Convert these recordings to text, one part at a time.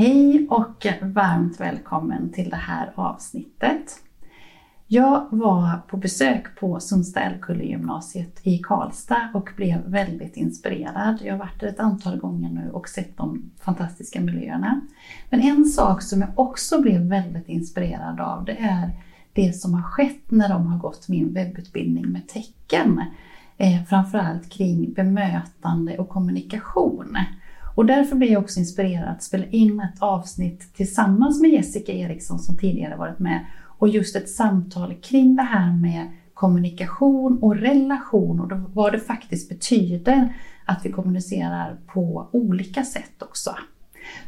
Hej och varmt välkommen till det här avsnittet. Jag var på besök på Sundsta-Älvkullegymnasiet i Karlstad och blev väldigt inspirerad. Jag har varit där ett antal gånger nu och sett de fantastiska miljöerna. Men en sak som jag också blev väldigt inspirerad av det är det som har skett när de har gått min webbutbildning med tecken. Eh, framförallt kring bemötande och kommunikation. Och därför blir jag också inspirerad att spela in ett avsnitt tillsammans med Jessica Eriksson som tidigare varit med och just ett samtal kring det här med kommunikation och relation och vad det faktiskt betyder att vi kommunicerar på olika sätt också.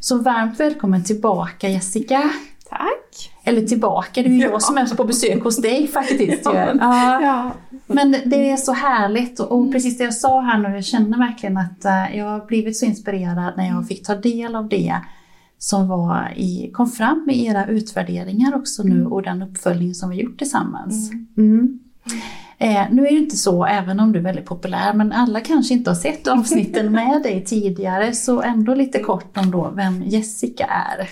Så varmt välkommen tillbaka Jessica! Tack! Eller tillbaka, det är ju jag som är på besök hos dig faktiskt. ja. ja. Men det är så härligt och precis det jag sa här nu, jag känner verkligen att eh, jag har blivit så inspirerad när jag fick ta del av det som var i, kom fram i era utvärderingar också nu och den uppföljning som vi gjort tillsammans. Mm. Mm. Eh, nu är det inte så, även om du är väldigt populär, men alla kanske inte har sett avsnitten med dig tidigare, så ändå lite kort om då vem Jessica är.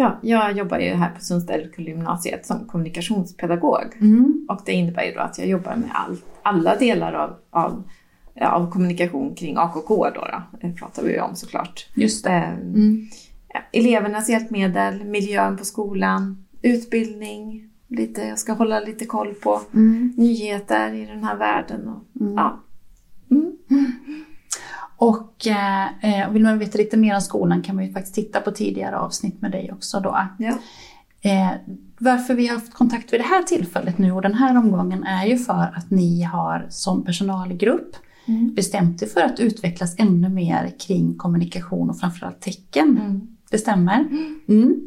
Ja, jag jobbar ju här på Sundsvall-gymnasiet som kommunikationspedagog. Mm. Och det innebär ju då att jag jobbar med all, alla delar av, av, av kommunikation kring AKK då, då. Det pratar vi ju om såklart. Just det. Ehm, mm. Elevernas hjälpmedel, miljön på skolan, utbildning, lite, jag ska hålla lite koll på mm. nyheter i den här världen. Och, mm. ja. Mm. Och eh, vill man veta lite mer om skolan kan man ju faktiskt titta på tidigare avsnitt med dig också då. Ja. Eh, varför vi har haft kontakt vid det här tillfället nu och den här omgången är ju för att ni har som personalgrupp mm. bestämt er för att utvecklas ännu mer kring kommunikation och framförallt tecken. Mm. Det stämmer. Mm. mm.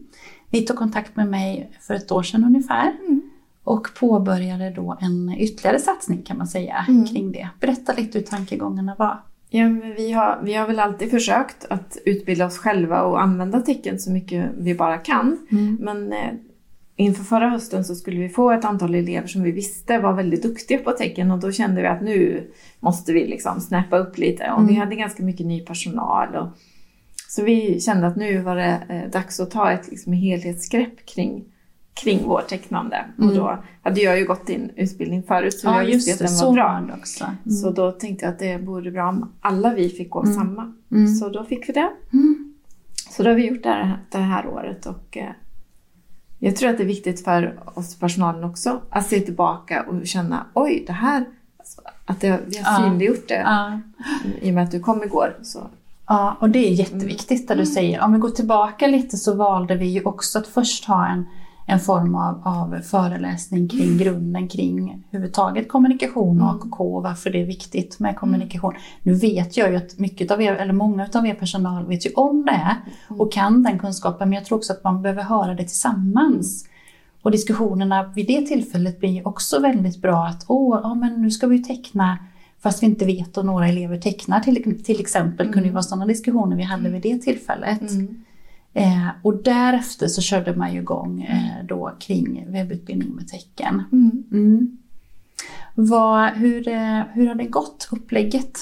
Ni tog kontakt med mig för ett år sedan ungefär mm. och påbörjade då en ytterligare satsning kan man säga mm. kring det. Berätta lite hur tankegångarna var. Ja, vi, har, vi har väl alltid försökt att utbilda oss själva och använda tecken så mycket vi bara kan. Mm. Men eh, inför förra hösten så skulle vi få ett antal elever som vi visste var väldigt duktiga på tecken och då kände vi att nu måste vi liksom snäppa upp lite. Och vi mm. hade ganska mycket ny personal. Och, så vi kände att nu var det eh, dags att ta ett liksom, helhetsgrepp kring, kring vårt tecknande. Mm. Och då hade jag ju gått in utbildning förut så ja, jag visste att den var bra. Också. Mm. Så då tänkte jag att det vore bra om alla vi fick gå mm. samma. Mm. Så då fick vi det. Mm. Så då har vi gjort det här, det här året och eh, jag tror att det är viktigt för oss personalen också att se tillbaka och känna oj, det här, att det, vi har synliggjort det. Ja. I och med att du kom igår. Så Ja, och det är jätteviktigt det du mm. säger. Om vi går tillbaka lite så valde vi ju också att först ha en, en form av, av föreläsning kring mm. grunden kring huvudtaget kommunikation och AKK och varför det är viktigt med kommunikation. Nu vet jag ju att mycket av er, eller många av er personal vet ju om det och kan den kunskapen men jag tror också att man behöver höra det tillsammans. Och diskussionerna vid det tillfället blir också väldigt bra att åh, ja, men nu ska vi teckna fast vi inte vet om några elever tecknar till, till exempel, mm. kunde ju vara sådana diskussioner vi hade vid det tillfället. Mm. Eh, och därefter så körde man ju igång eh, då kring webbutbildning med tecken. Mm. mm. Vad, hur, eh, hur har det gått, upplägget?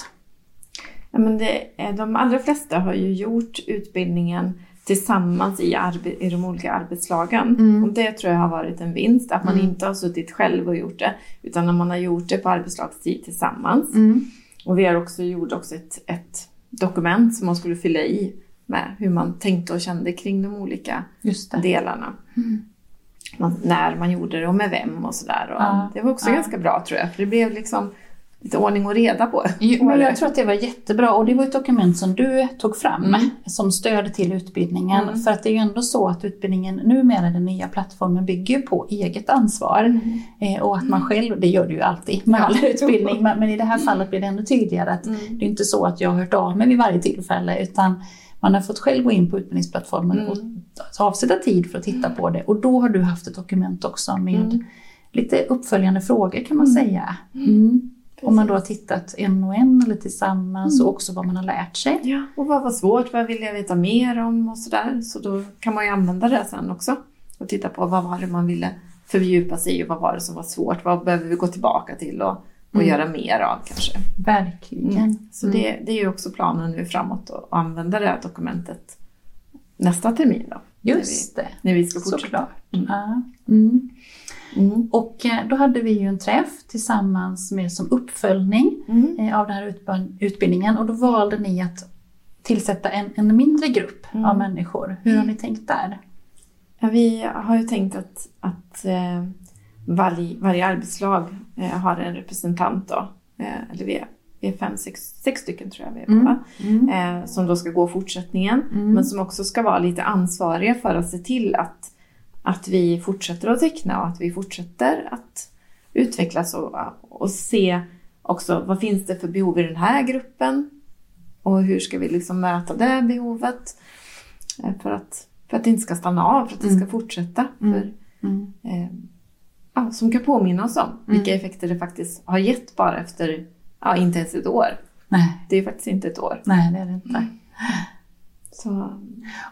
Ja, men det, de allra flesta har ju gjort utbildningen tillsammans i, i de olika arbetslagen. Mm. Och det tror jag har varit en vinst, att man mm. inte har suttit själv och gjort det, utan att man har gjort det på arbetslagstid tillsammans. Mm. Och vi har också gjort också ett, ett dokument som man skulle fylla i med hur man tänkte och kände kring de olika delarna. Mm. Man, när man gjorde det och med vem och sådär. Ja. Det var också ja. ganska bra tror jag, för det blev liksom lite ordning och reda på. Jo, men jag tror att det var jättebra och det var ett dokument som du tog fram Mm. som stöd till utbildningen. Mm. För att det är ju ändå så att utbildningen numera, den nya plattformen, bygger på eget ansvar. Eh, och att man själv, det gör det ju alltid med Ja. all utbildning, men, men i det här fallet blir det ännu tydligare att Mm. det är inte så att jag har hört av mig vid varje tillfälle utan man har fått själv gå in på utbildningsplattformen Mm. och avsätta tid för att titta på det. Och då har du haft ett dokument också med Mm. lite uppföljande frågor kan man Mm. säga. Mm. Om man då har tittat en och en eller tillsammans Mm. och också vad man har lärt sig. Ja, och vad var svårt? Vad vill jag veta mer om och sådär. Så då kan man ju använda det sen också. Och titta på vad var det man ville fördjupa sig i och vad var det som var svårt? Vad behöver vi gå tillbaka till och, och Mm. göra mer av kanske? Verkligen. Så det, det är ju också planen nu framåt att använda det här dokumentet nästa termin då. Just det, När vi ska fortsätta. såklart. Mm. Ja. Mm. Mm. Och eh, då hade vi ju en träff tillsammans med som uppföljning Mm. eh, av den här utb- utbildningen och då valde ni att tillsätta en, en mindre grupp Mm. av människor. Hur har ni tänkt där? Ja, vi har ju tänkt att, att eh, varje, varje arbetslag eh, har en representant då. Eh, eller vi är, vi är fem, sex, sex stycken tror jag vi är på, Mm. va? Eh, som då ska gå fortsättningen. Mm. Men som också ska vara lite ansvariga för att se till att, att vi fortsätter att teckna och att vi fortsätter att utvecklas och, och se också vad finns det för behov i den här gruppen och hur ska vi liksom möta det behovet eh, för att, för att det inte ska stanna av, för att det ska Mm. fortsätta. Mm. För, Mm. eh, ja, som kan påminna oss om vilka Mm. effekter det faktiskt har gett bara efter, ja, inte ens ett år. Nej, Det är faktiskt inte ett år. nej det är det inte. Mm. Så,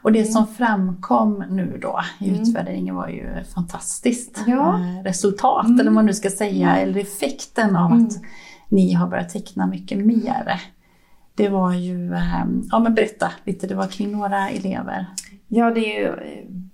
Och det som framkom nu då i Mm. utvärderingen var ju fantastiskt. Ja. Eh, Resultat, Mm. eller vad man nu ska säga, eller effekten av Mm. att ni har börjat teckna mycket mer. Det var ju, eh, ja men berätta lite, det var kring några elever. ja, det är ju,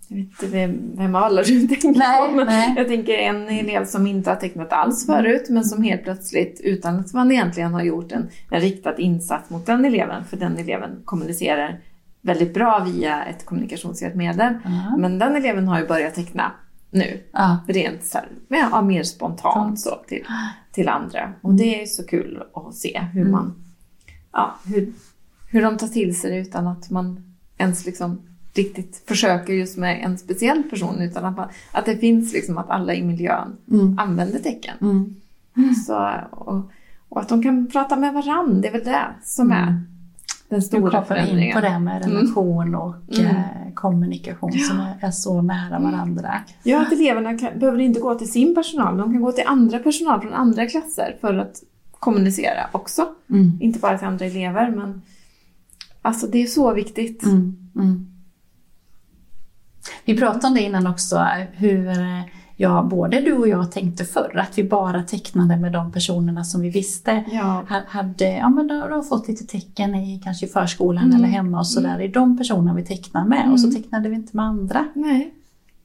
jag vet inte vem, vem av alla du tänker Nej, på. men nej. Jag tänker en elev som inte har tecknat alls förut men som helt plötsligt utan att man egentligen har gjort en, en riktad insats mot den eleven för den eleven kommunicerar väldigt bra via ett kommunikationshjälpmedel. Ja. Men den eleven har ju börjat teckna nu. Ja. Rent så här, ja, mer spontant så till, till andra. Och det är så kul att se hur Mm. man ja, hur, hur de tar till sig det utan att man ens liksom riktigt försöker just med en speciell person utan att, man, att det finns liksom att alla i miljön Mm. använder tecken. Mm. Så, och, och att de kan prata med varandra, det är väl det som är Mm. Den stora kopplar in förändringen. på det med relation och Mm. eh, kommunikation som är, är så nära varandra. Ja, att eleverna kan, behöver inte gå till sin personal, de kan gå till andra personal från andra klasser för att kommunicera också. Mm. Inte bara till andra elever, men alltså det är så viktigt. Mm, mm. Vi pratade om det innan också, hur ja, både du och jag tänkte förr, att vi bara tecknade med de personerna som vi visste Ja. ha- hade ja, men då, då fått lite tecken i kanske i förskolan Mm. eller hemma och sådär. Det är de personerna vi tecknar med och så Mm. tecknade vi inte med andra. Nej,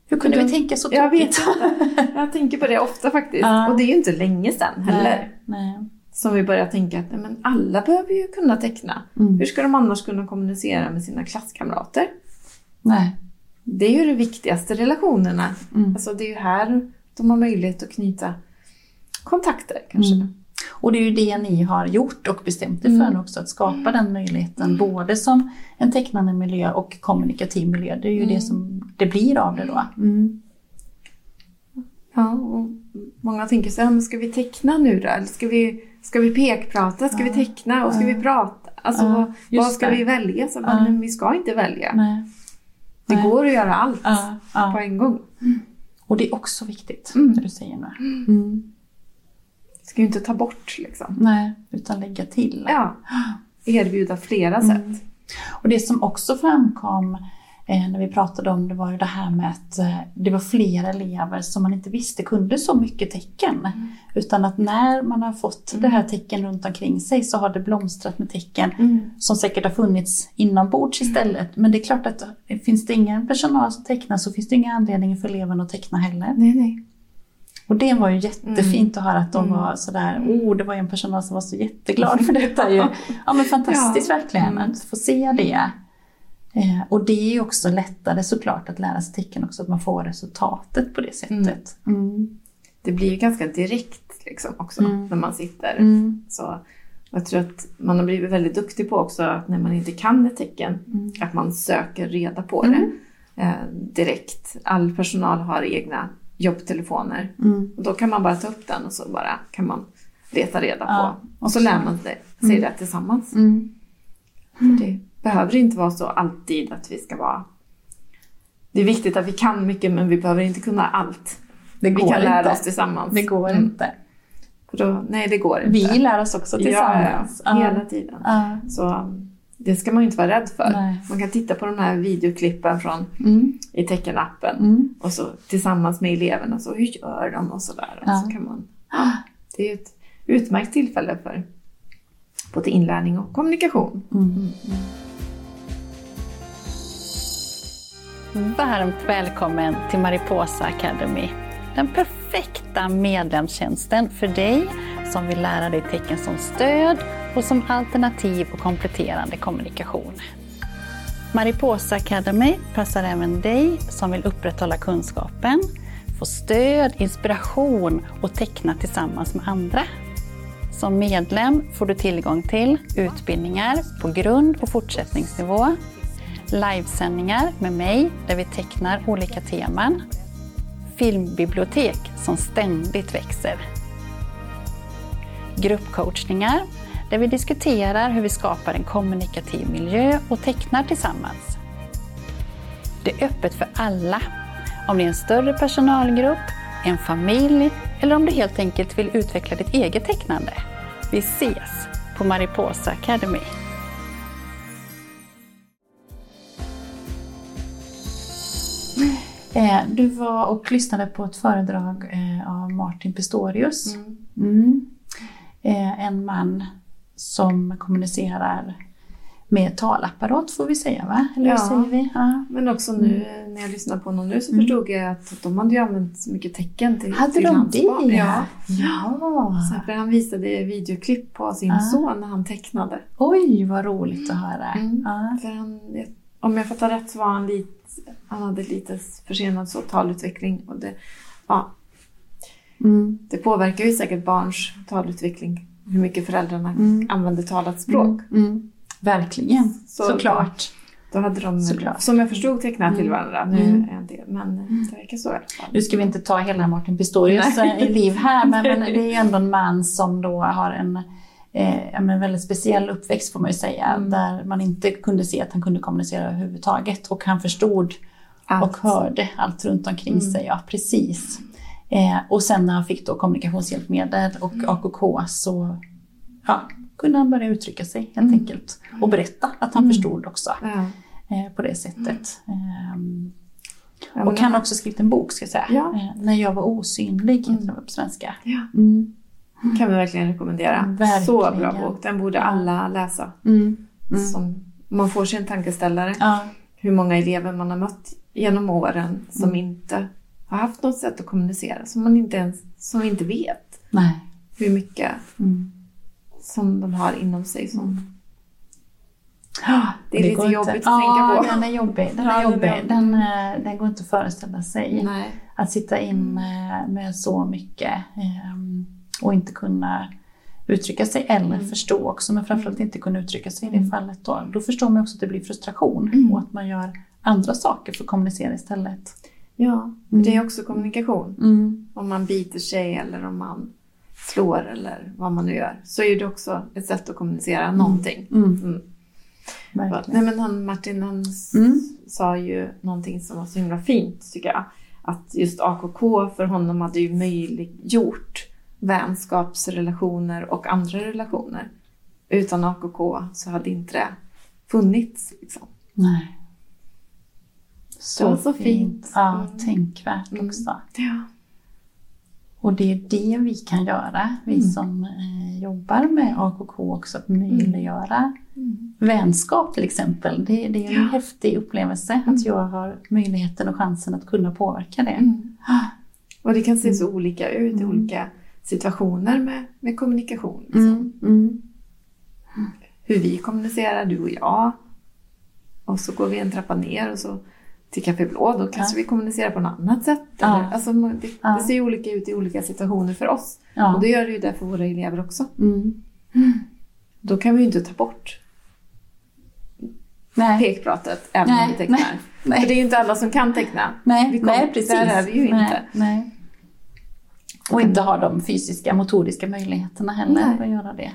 Hur kunde Men vi de- tänka så jag vet tokigt? inte. Jag tänker på det ofta faktiskt. Ja. Och det är ju inte länge sedan heller. Nej, nej. Som vi börjar tänka att men alla behöver ju kunna teckna. Mm. Hur ska de annars kunna kommunicera med sina klasskamrater? nej. Det är ju de viktigaste relationerna. Mm. Alltså det är ju här de har möjlighet att knyta kontakter kanske. Mm. Och det är ju det ni har gjort och bestämt er för Mm. också, att skapa den möjligheten både som en tecknande miljö och kommunikativ miljö. Det är ju Mm. det som det blir av det då. Mm. Ja, och många tänker så här, men ska vi teckna nu då? Eller ska vi, ska vi pekprata? Ska Ja. vi teckna? Och ska Ja. vi prata? Alltså vad, vad ska det. vi välja? Så, Ja. Men vi ska inte välja. Nej. Det Nej. går att göra allt Ja, ja. på en gång. Och det är också viktigt, Mm. det du säger nu. Mm. Ska ju inte ta bort liksom. Nej, utan lägga till. Ja. Erbjuda flera Mm. sätt. Och det som också framkom när vi pratade om det var ju det här med att eh, det var flera elever som man inte visste kunde så mycket tecken. Mm. Utan att när man har fått det här tecken runt omkring sig så har det blomstrat med tecken Mm. som säkert har funnits inombords istället. Men det är klart att eh, finns det ingen personal som tecknar så finns det ingen anledning för eleverna att teckna heller. Nej, nej. Och det var ju jättefint att höra att de Mm. var sådär, oh det var ju en personal som var så jätteglad för detta ju. Ja men fantastiskt Ja. verkligen Mm. att få se det. Eh, och det är ju också lättare såklart att lära sig tecken också, att man får resultatet på det sättet. Mm. Det blir ju ganska direkt. liksom också Mm. när man sitter. Mm. Så jag tror att man har blivit väldigt duktig på också att när man inte kan ett tecken, Mm. att man söker reda på Mm. det eh, direkt. All personal har egna jobbtelefoner Mm. och då kan man bara ta upp den och så bara kan man leta reda på. Ja, och så lär man sig, sig Mm. det tillsammans. Mm. Det behöver inte vara så alltid att vi ska vara... Det är viktigt att vi kan mycket men vi behöver inte kunna allt. Det Vi går kan lära inte. oss tillsammans. Det går Mm. inte. För då, nej, det går inte. Vi lär oss också tillsammans. Ja, hela tiden. Ja. Så um, det ska man ju inte vara rädd för. Nej. Man kan titta på de här videoklippen från, Mm. i teckenappen Mm. och så tillsammans med eleverna, så hur gör de och sådär. Och Ja. så kan man, det är ett utmärkt tillfälle för både inlärning och kommunikation. Mm. Varmt välkommen till Mariposa Academy. Den perfekta medlemstjänsten för dig som vill lära dig tecken som stöd och som alternativ och kompletterande kommunikation. Mariposa Academy passar även dig som vill upprätthålla kunskapen, få stöd, inspiration och teckna tillsammans med andra. Som medlem får du tillgång till utbildningar på grund och fortsättningsnivå, livesändningar med mig där vi tecknar olika teman, filmbibliotek som ständigt växer, gruppcoachningar där vi diskuterar hur vi skapar en kommunikativ miljö och tecknar tillsammans. Det är öppet för alla, om det är en större personalgrupp, en familj eller om du helt enkelt vill utveckla ditt eget tecknande. Vi ses på Mariposa Academy. Eh, Du var och lyssnade på ett föredrag eh, av Martin Pistorius. Mm. Eh, En man som kommunicerar med talapparat får vi säga va? Eller Ja. säger vi? Ja. Men också nu när jag lyssnar på honom nu så Mm. förstod jag att de hade ju använt så mycket tecken till, Hade till de det? Ja. ja. Så för han visade videoklipp på sin Ah. son när han tecknade. Oj, vad roligt att höra. Mm. Ja. För han, om jag fattar rätt så var han lite, han hade lite försenad så talutveckling. Och det, ja, Mm. det påverkar ju säkert barns talutveckling. Hur mycket föräldrarna Mm. använder talat språk. Mm. Mm. Verkligen, Så- såklart. Då hade de, Såklart. som jag förstod, tecknat till Mm. varandra. Nu Mm. är det, men det verkar så i alla fall. Nu ska vi inte ta hela Martin Pistorius eh, liv här, men, men det är ju ändå en man som då har en eh, men väldigt speciell uppväxt får man ju säga, Mm. där man inte kunde se att han kunde kommunicera överhuvudtaget och han förstod Allt. och hörde allt runt omkring Mm. sig. Ja, precis. Eh, och sen när han fick då kommunikationshjälpmedel och Mm. AKK så ja, kunde han börja uttrycka sig helt Mm. enkelt. Och berätta att han Mm. förstod också eh, på det sättet. Ehm, Ja, och han har också skrivit en bok ska jag säga. Ja. Eh, När jag var osynlig heter Mm. den på svenska. Ja, Mm. kan vi verkligen rekommendera. Verkligen. Så bra bok. Den borde alla läsa. Mm. Mm. Som, man får sig en tankeställare. Hur många elever man har mött genom åren som Mm. inte har haft något sätt att kommunicera. Som man inte ens som inte vet Nej. hur mycket Mm. Som de har inom sig. Som, Mm. Det är lite går inte. jobbigt att tänka på. den är jobbig. Den, är jobbig. Den, eh, den går inte att föreställa sig. Nej. Att sitta in eh, med så mycket ehm, och inte kunna uttrycka sig eller Mm. förstå också, men framförallt inte kunna uttrycka sig i det Mm. fallet. Då, då förstår man också att det blir frustration Mm. och att man gör andra saker för att kommunicera istället. Ja, Mm. det är också kommunikation. Mm. Om man biter sig eller om man slår eller vad man nu gör. Så är det också ett sätt att kommunicera någonting. Mm. Mm. Nej men han, Martin han Mm. sa ju någonting som var så himla fint tycker jag. Att just AKK för honom hade ju möjliggjort vänskapsrelationer och andra relationer. Utan AKK så hade inte det funnits. Liksom. Nej. Var så fint. Ja, Mm. tänkvärt Mm. också. Ja. Och det är det vi kan göra, vi Mm. som eh, jobbar med AKK också, att möjliggöra Mm. vänskap till exempel. Det, det är en Ja. häftig upplevelse Mm. att jag har möjligheten och chansen att kunna påverka det. Mm. Och det kan se så olika ut i Mm. olika situationer med, med kommunikation. Liksom. Mm. Mm. Hur vi kommunicerar, du och jag. Och så går vi en trappa ner och så till Café Blå, då kanske vi kommunicerar på något annat sätt. Ja. Eller, alltså, det, Ja. det ser ju olika ut i olika situationer för oss. Ja. Och det gör det ju det för våra elever också. Mm. Då kan vi ju inte ta bort Nej. pekpratet även om vi tecknar. nej, nej. För det är ju inte alla som kan teckna. Nej, Vi kom- nej, precis. Där är vi ju nej, inte. Nej. Och inte har de fysiska, motoriska möjligheterna heller att göra det.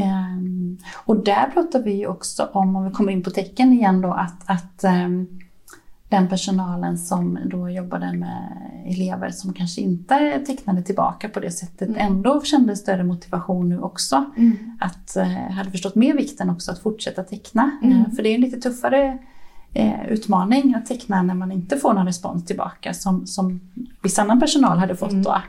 Ehm, och där pratar vi ju också om, om vi kommer in på tecken igen då, att, att ehm, den personalen som då jobbade med elever som kanske inte tecknade tillbaka på det sättet Mm. ändå kände större motivation nu också. Att eh, hade förstått mer vikten också att fortsätta teckna. Mm. Eh, för det är en lite tuffare eh, utmaning att teckna när man inte får någon respons tillbaka som, som viss annan personal hade fått då.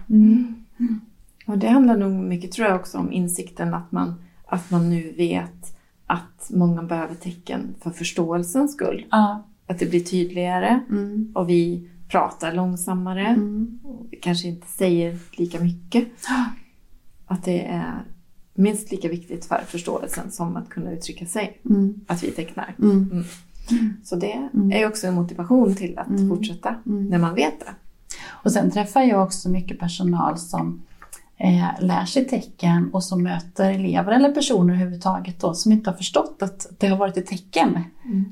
Och det handlar nog mycket tror jag också om insikten att man, att man nu vet att många behöver tecken för förståelsens skull. Ja. Att det blir tydligare Mm. och vi pratar långsammare. Mm. Och vi kanske inte säger lika mycket. Att det är minst lika viktigt för förståelsen som att kunna uttrycka sig. Mm. Att vi tecknar. Mm. Så det Mm. är också en motivation till att Mm. fortsätta Mm. när man vet det. Och sen träffar jag också mycket personal som eh, lär sig tecken och som möter elever eller personer överhuvudtaget då, som inte har förstått att det har varit ett tecken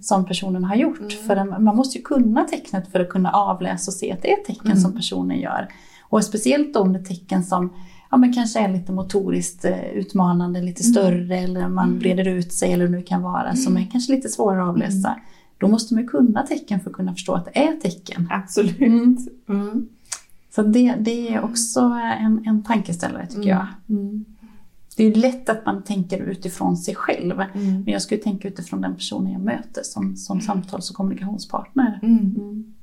som personen har gjort. Mm. För man måste ju kunna tecknet för att kunna avläsa och se att det är ett tecken Mm. som personen gör. Och speciellt om det är tecken som ja, men kanske är lite motoriskt eh, utmanande, lite Mm. större eller man breder ut sig eller hur det nu kan vara som är kanske lite svårare att avläsa. Då måste man ju kunna tecken för att kunna förstå att det är tecken. Absolut. Mm. Mm. Så det, det är också en, en tankeställare tycker Mm. jag. Det är lätt att man tänker utifrån sig själv. Mm. Men jag skulle tänka utifrån den personen jag möter som, som samtals och kommunikationspartner. Mm. Mm.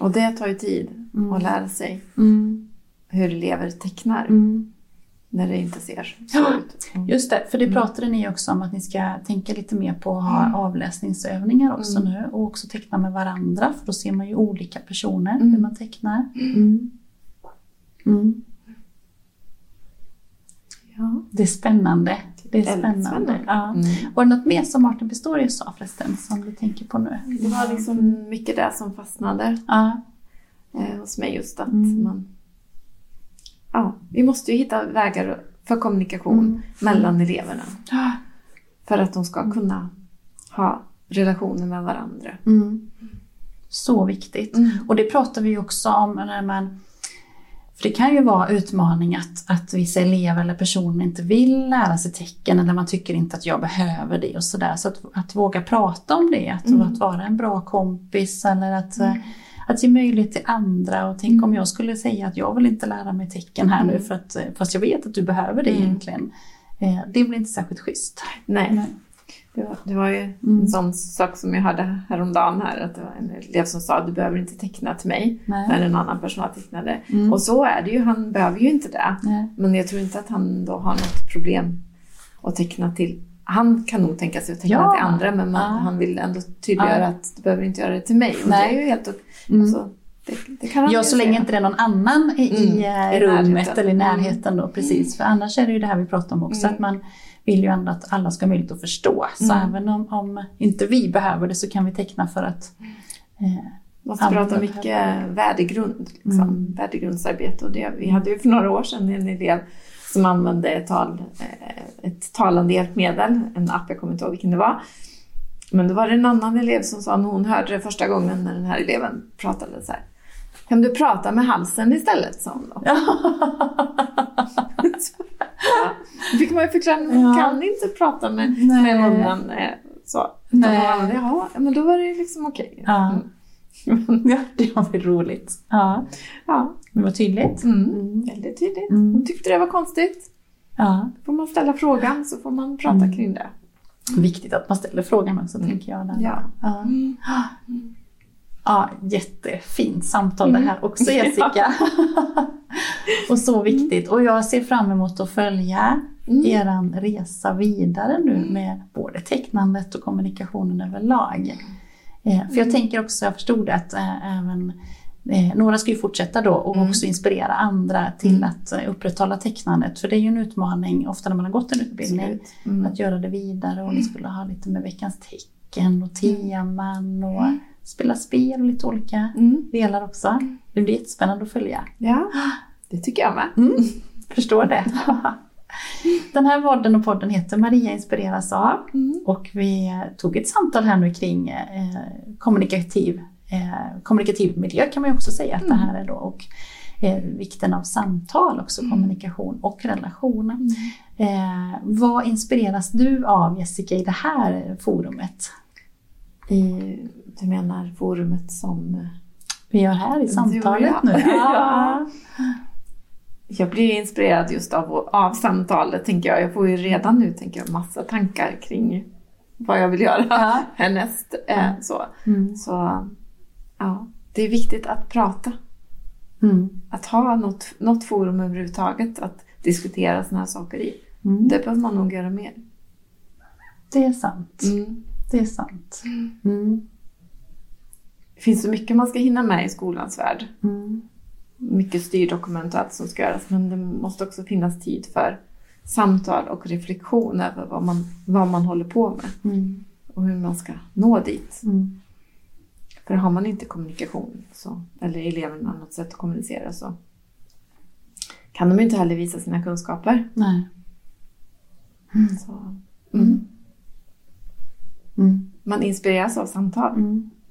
Och det tar ju tid Mm. att lära sig Mm. hur elever tecknar Mm. när det inte ser så Ja. ut. Mm. Just det, för det Mm. pratade ni också om att ni ska tänka lite mer på att ha avläsningsövningar också Mm. nu och också teckna med varandra för då ser man ju olika personer Mm. hur man tecknar. Mm. Ja. Det är spännande. Det är spännande. spännande. Ja. Mm. Var det något mer som Martin Pistorius sa förresten som du tänker på nu? Det var liksom mycket det som fastnade Ja. eh, hos mig just att Mm. man... Ja, vi måste ju hitta vägar för kommunikation Mm. mellan eleverna Ja. för att de ska kunna ha relationer med varandra. Mm. Så viktigt. Mm. Och det pratar vi också om när man för det kan ju vara utmaning att, att vissa elever eller personer inte vill lära sig tecken eller man tycker inte att jag behöver det och sådär. Så att, att våga prata om det, att, Mm. att vara en bra kompis eller att, eh, att ge möjlighet till andra. Och tänk om Mm. jag skulle säga att jag vill inte lära mig tecken här nu Mm. för att, eh, fast jag vet att du behöver det Mm. egentligen. Eh, det blir inte särskilt schysst. Nej, det var, det var ju Mm. en sån sak som jag hörde häromdagen här. Att det var en elev som sa du behöver inte teckna till mig. Nej. När en annan personal tecknade. Mm. Och så är det ju, han behöver ju inte det. Nej. Men jag tror inte att han då har något problem att teckna till han kan nog tänka sig att teckna Ja. till andra men man, Ja. han vill ändå tydliggöra Ja. att du behöver inte göra det till mig. Och Nej. det är ju helt. Mm. Alltså, det, det Ja, så länge säga. inte det är någon annan i, i Mm, eh, i rummet närheten. eller i Mm. närheten då, precis. För annars är det ju det här vi pratar om också, Mm. att man vill ju ändå att alla ska ha möjlighet att förstå. Så Mm. även om, om inte vi behöver det så kan vi teckna för att eh, måste prata mycket värdegrund, liksom, Mm. värdegrundsarbete. Och det, vi hade ju för några år sedan en elev som använde ett, tal, eh, ett talande hjälpmedel, en app, jag kommer inte ihåg vilken det var. Men då var det en annan elev som sa när hon hörde det första gången när den här eleven pratade så här. Kan du prata med halsen istället? sa hon då. Då fick man ju förklara, man Ja. kan inte prata med, Nej. med munnen. eh, Så. Nej. Utan, Jaha, men då var det liksom okej. Ja. Mm. ja, det var väl roligt. Ja, Ja, det var tydligt. mm. Mm. väldigt tydligt. Mm. Hon tyckte det var konstigt. Ja, Då får man ställa frågan så får man prata Mm. kring det. viktigt att man ställer frågan också Mm. tänker jag. Ja. Ja. Ja, jättefint samtal det här Mm. också Jessica. och så viktigt. Och jag ser fram emot att följa Mm. eran resa vidare nu med både tecknandet och kommunikationen överlag. Eh, för jag Mm. tänker också, jag förstod att eh, även eh, några ska ju fortsätta då och Mm. också inspirera andra till Mm. att eh, upprätthålla tecknandet. För det är ju en utmaning ofta när man har gått en utbildning. Mm. att göra det vidare och ni skulle ha lite med veckans tecken och teman och spelar spel och lite olika Mm. delar också. Det blir jättespännande att följa. Ja, det tycker jag med. Mm. Förstår det. Den här podden och podden heter Maria inspireras av Mm. och vi tog ett samtal här nu kring eh, kommunikativ, eh, kommunikativ miljö kan man ju också säga att det här är då och eh, vikten av samtal också, kommunikation och relation. Eh, vad inspireras du av Jessica i det här forumet? I, du menar forumet som... Vi gör här i samtalet nu. Ja. Jag blir inspirerad just av, av samtalet, tänker jag. Jag får ju redan nu, tänker jag, massa tankar kring vad jag vill göra Ja. härnäst. Eh, så. Mm. så ja, det är viktigt att prata. Mm. Att ha något, något forum överhuvudtaget att diskutera sådana här saker i. Mm. Det behöver man nog göra mer. Det är sant. Mm. Det är sant. Mm. Det finns så mycket man ska hinna med i skolans värld. Mm. Mycket styrdokument och allt som ska göras. Men det måste också finnas tid för samtal och reflektion över vad man, vad man håller på med. Mm. Och hur man ska nå dit. Mm. För har man inte kommunikation, så, eller eleverna något sätt att kommunicera så kan de inte heller visa sina kunskaper. Nej. Så, Mm. Mm. Man inspireras av samtal.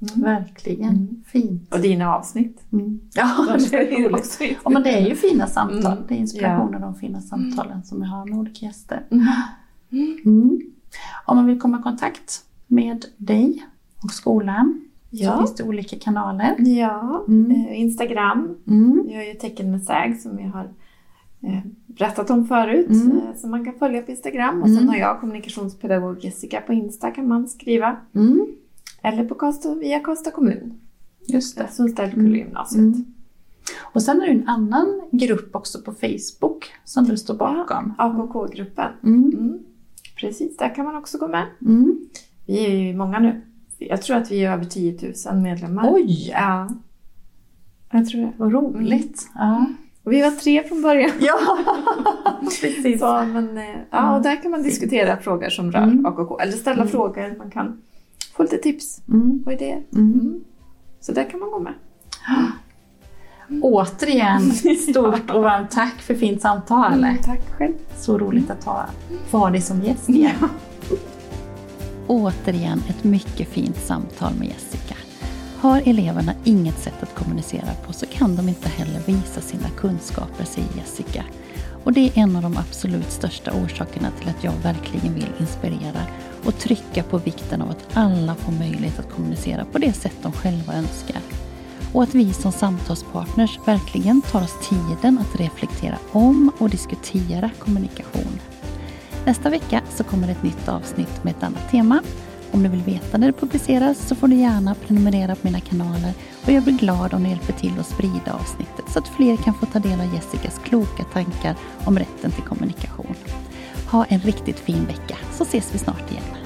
Mm. Verkligen. Mm. Fint. Och dina avsnitt. Mm. Ja, det är roligt. också Ja, men det är ju fina samtal. Mm. Det är inspiration av de fina samtalen som jag har med olika gäster. Mm. Mm. Om man vill komma i kontakt med dig och skolan så Ja. finns det olika kanaler. Ja, Mm. eh, Instagram. Mm. Jag gör ju tecken med säg som jag har eh, berättat om förut. Mm. eh, Som man kan följa på Instagram. Och sen Mm. har jag kommunikationspedagog Jessica på Insta kan man skriva. Mm. Eller på Karlstad, via Karlstad kommun. Just det. Sundställkullgymnasiet. Mm. Och sen är det en annan grupp också på Facebook som du står bakom. AKK-gruppen. Mm. Mm. Precis, där kan man också gå med. Mm. Vi är ju många nu. Jag tror att vi är över 10 000 medlemmar. Oj! Ja, jag tror det. Vad roligt. Ja. Och vi var tre från början. ja, precis. Så, men, eh, ja, och där kan man diskutera frågor som rör Mm. AKK. Eller ställa frågor. Man kan få lite tips Mm. och idéer. Mm. Mm. Så där kan man gå med. Återigen, stort och varmt tack för fint samtal. Mm, tack själv. Så roligt att ha, få ha dig som gäst igen. Återigen ett mycket fint samtal med Jessica. Har eleverna inget sätt att kommunicera på så kan de inte heller visa sina kunskaper, säger Jessica. Och det är en av de absolut största orsakerna till att jag verkligen vill inspirera och trycka på vikten av att alla får möjlighet att kommunicera på det sätt de själva önskar. Och att vi som samtalspartners verkligen tar oss tiden att reflektera om och diskutera kommunikation. Nästa vecka så kommer ett nytt avsnitt med ett annat tema. Om du vill veta när det publiceras så får du gärna prenumerera på mina kanaler och jag blir glad om du hjälper till att sprida avsnittet så att fler kan få ta del av Jessicas kloka tankar om rätten till kommunikation. Ha en riktigt fin vecka så ses vi snart igen.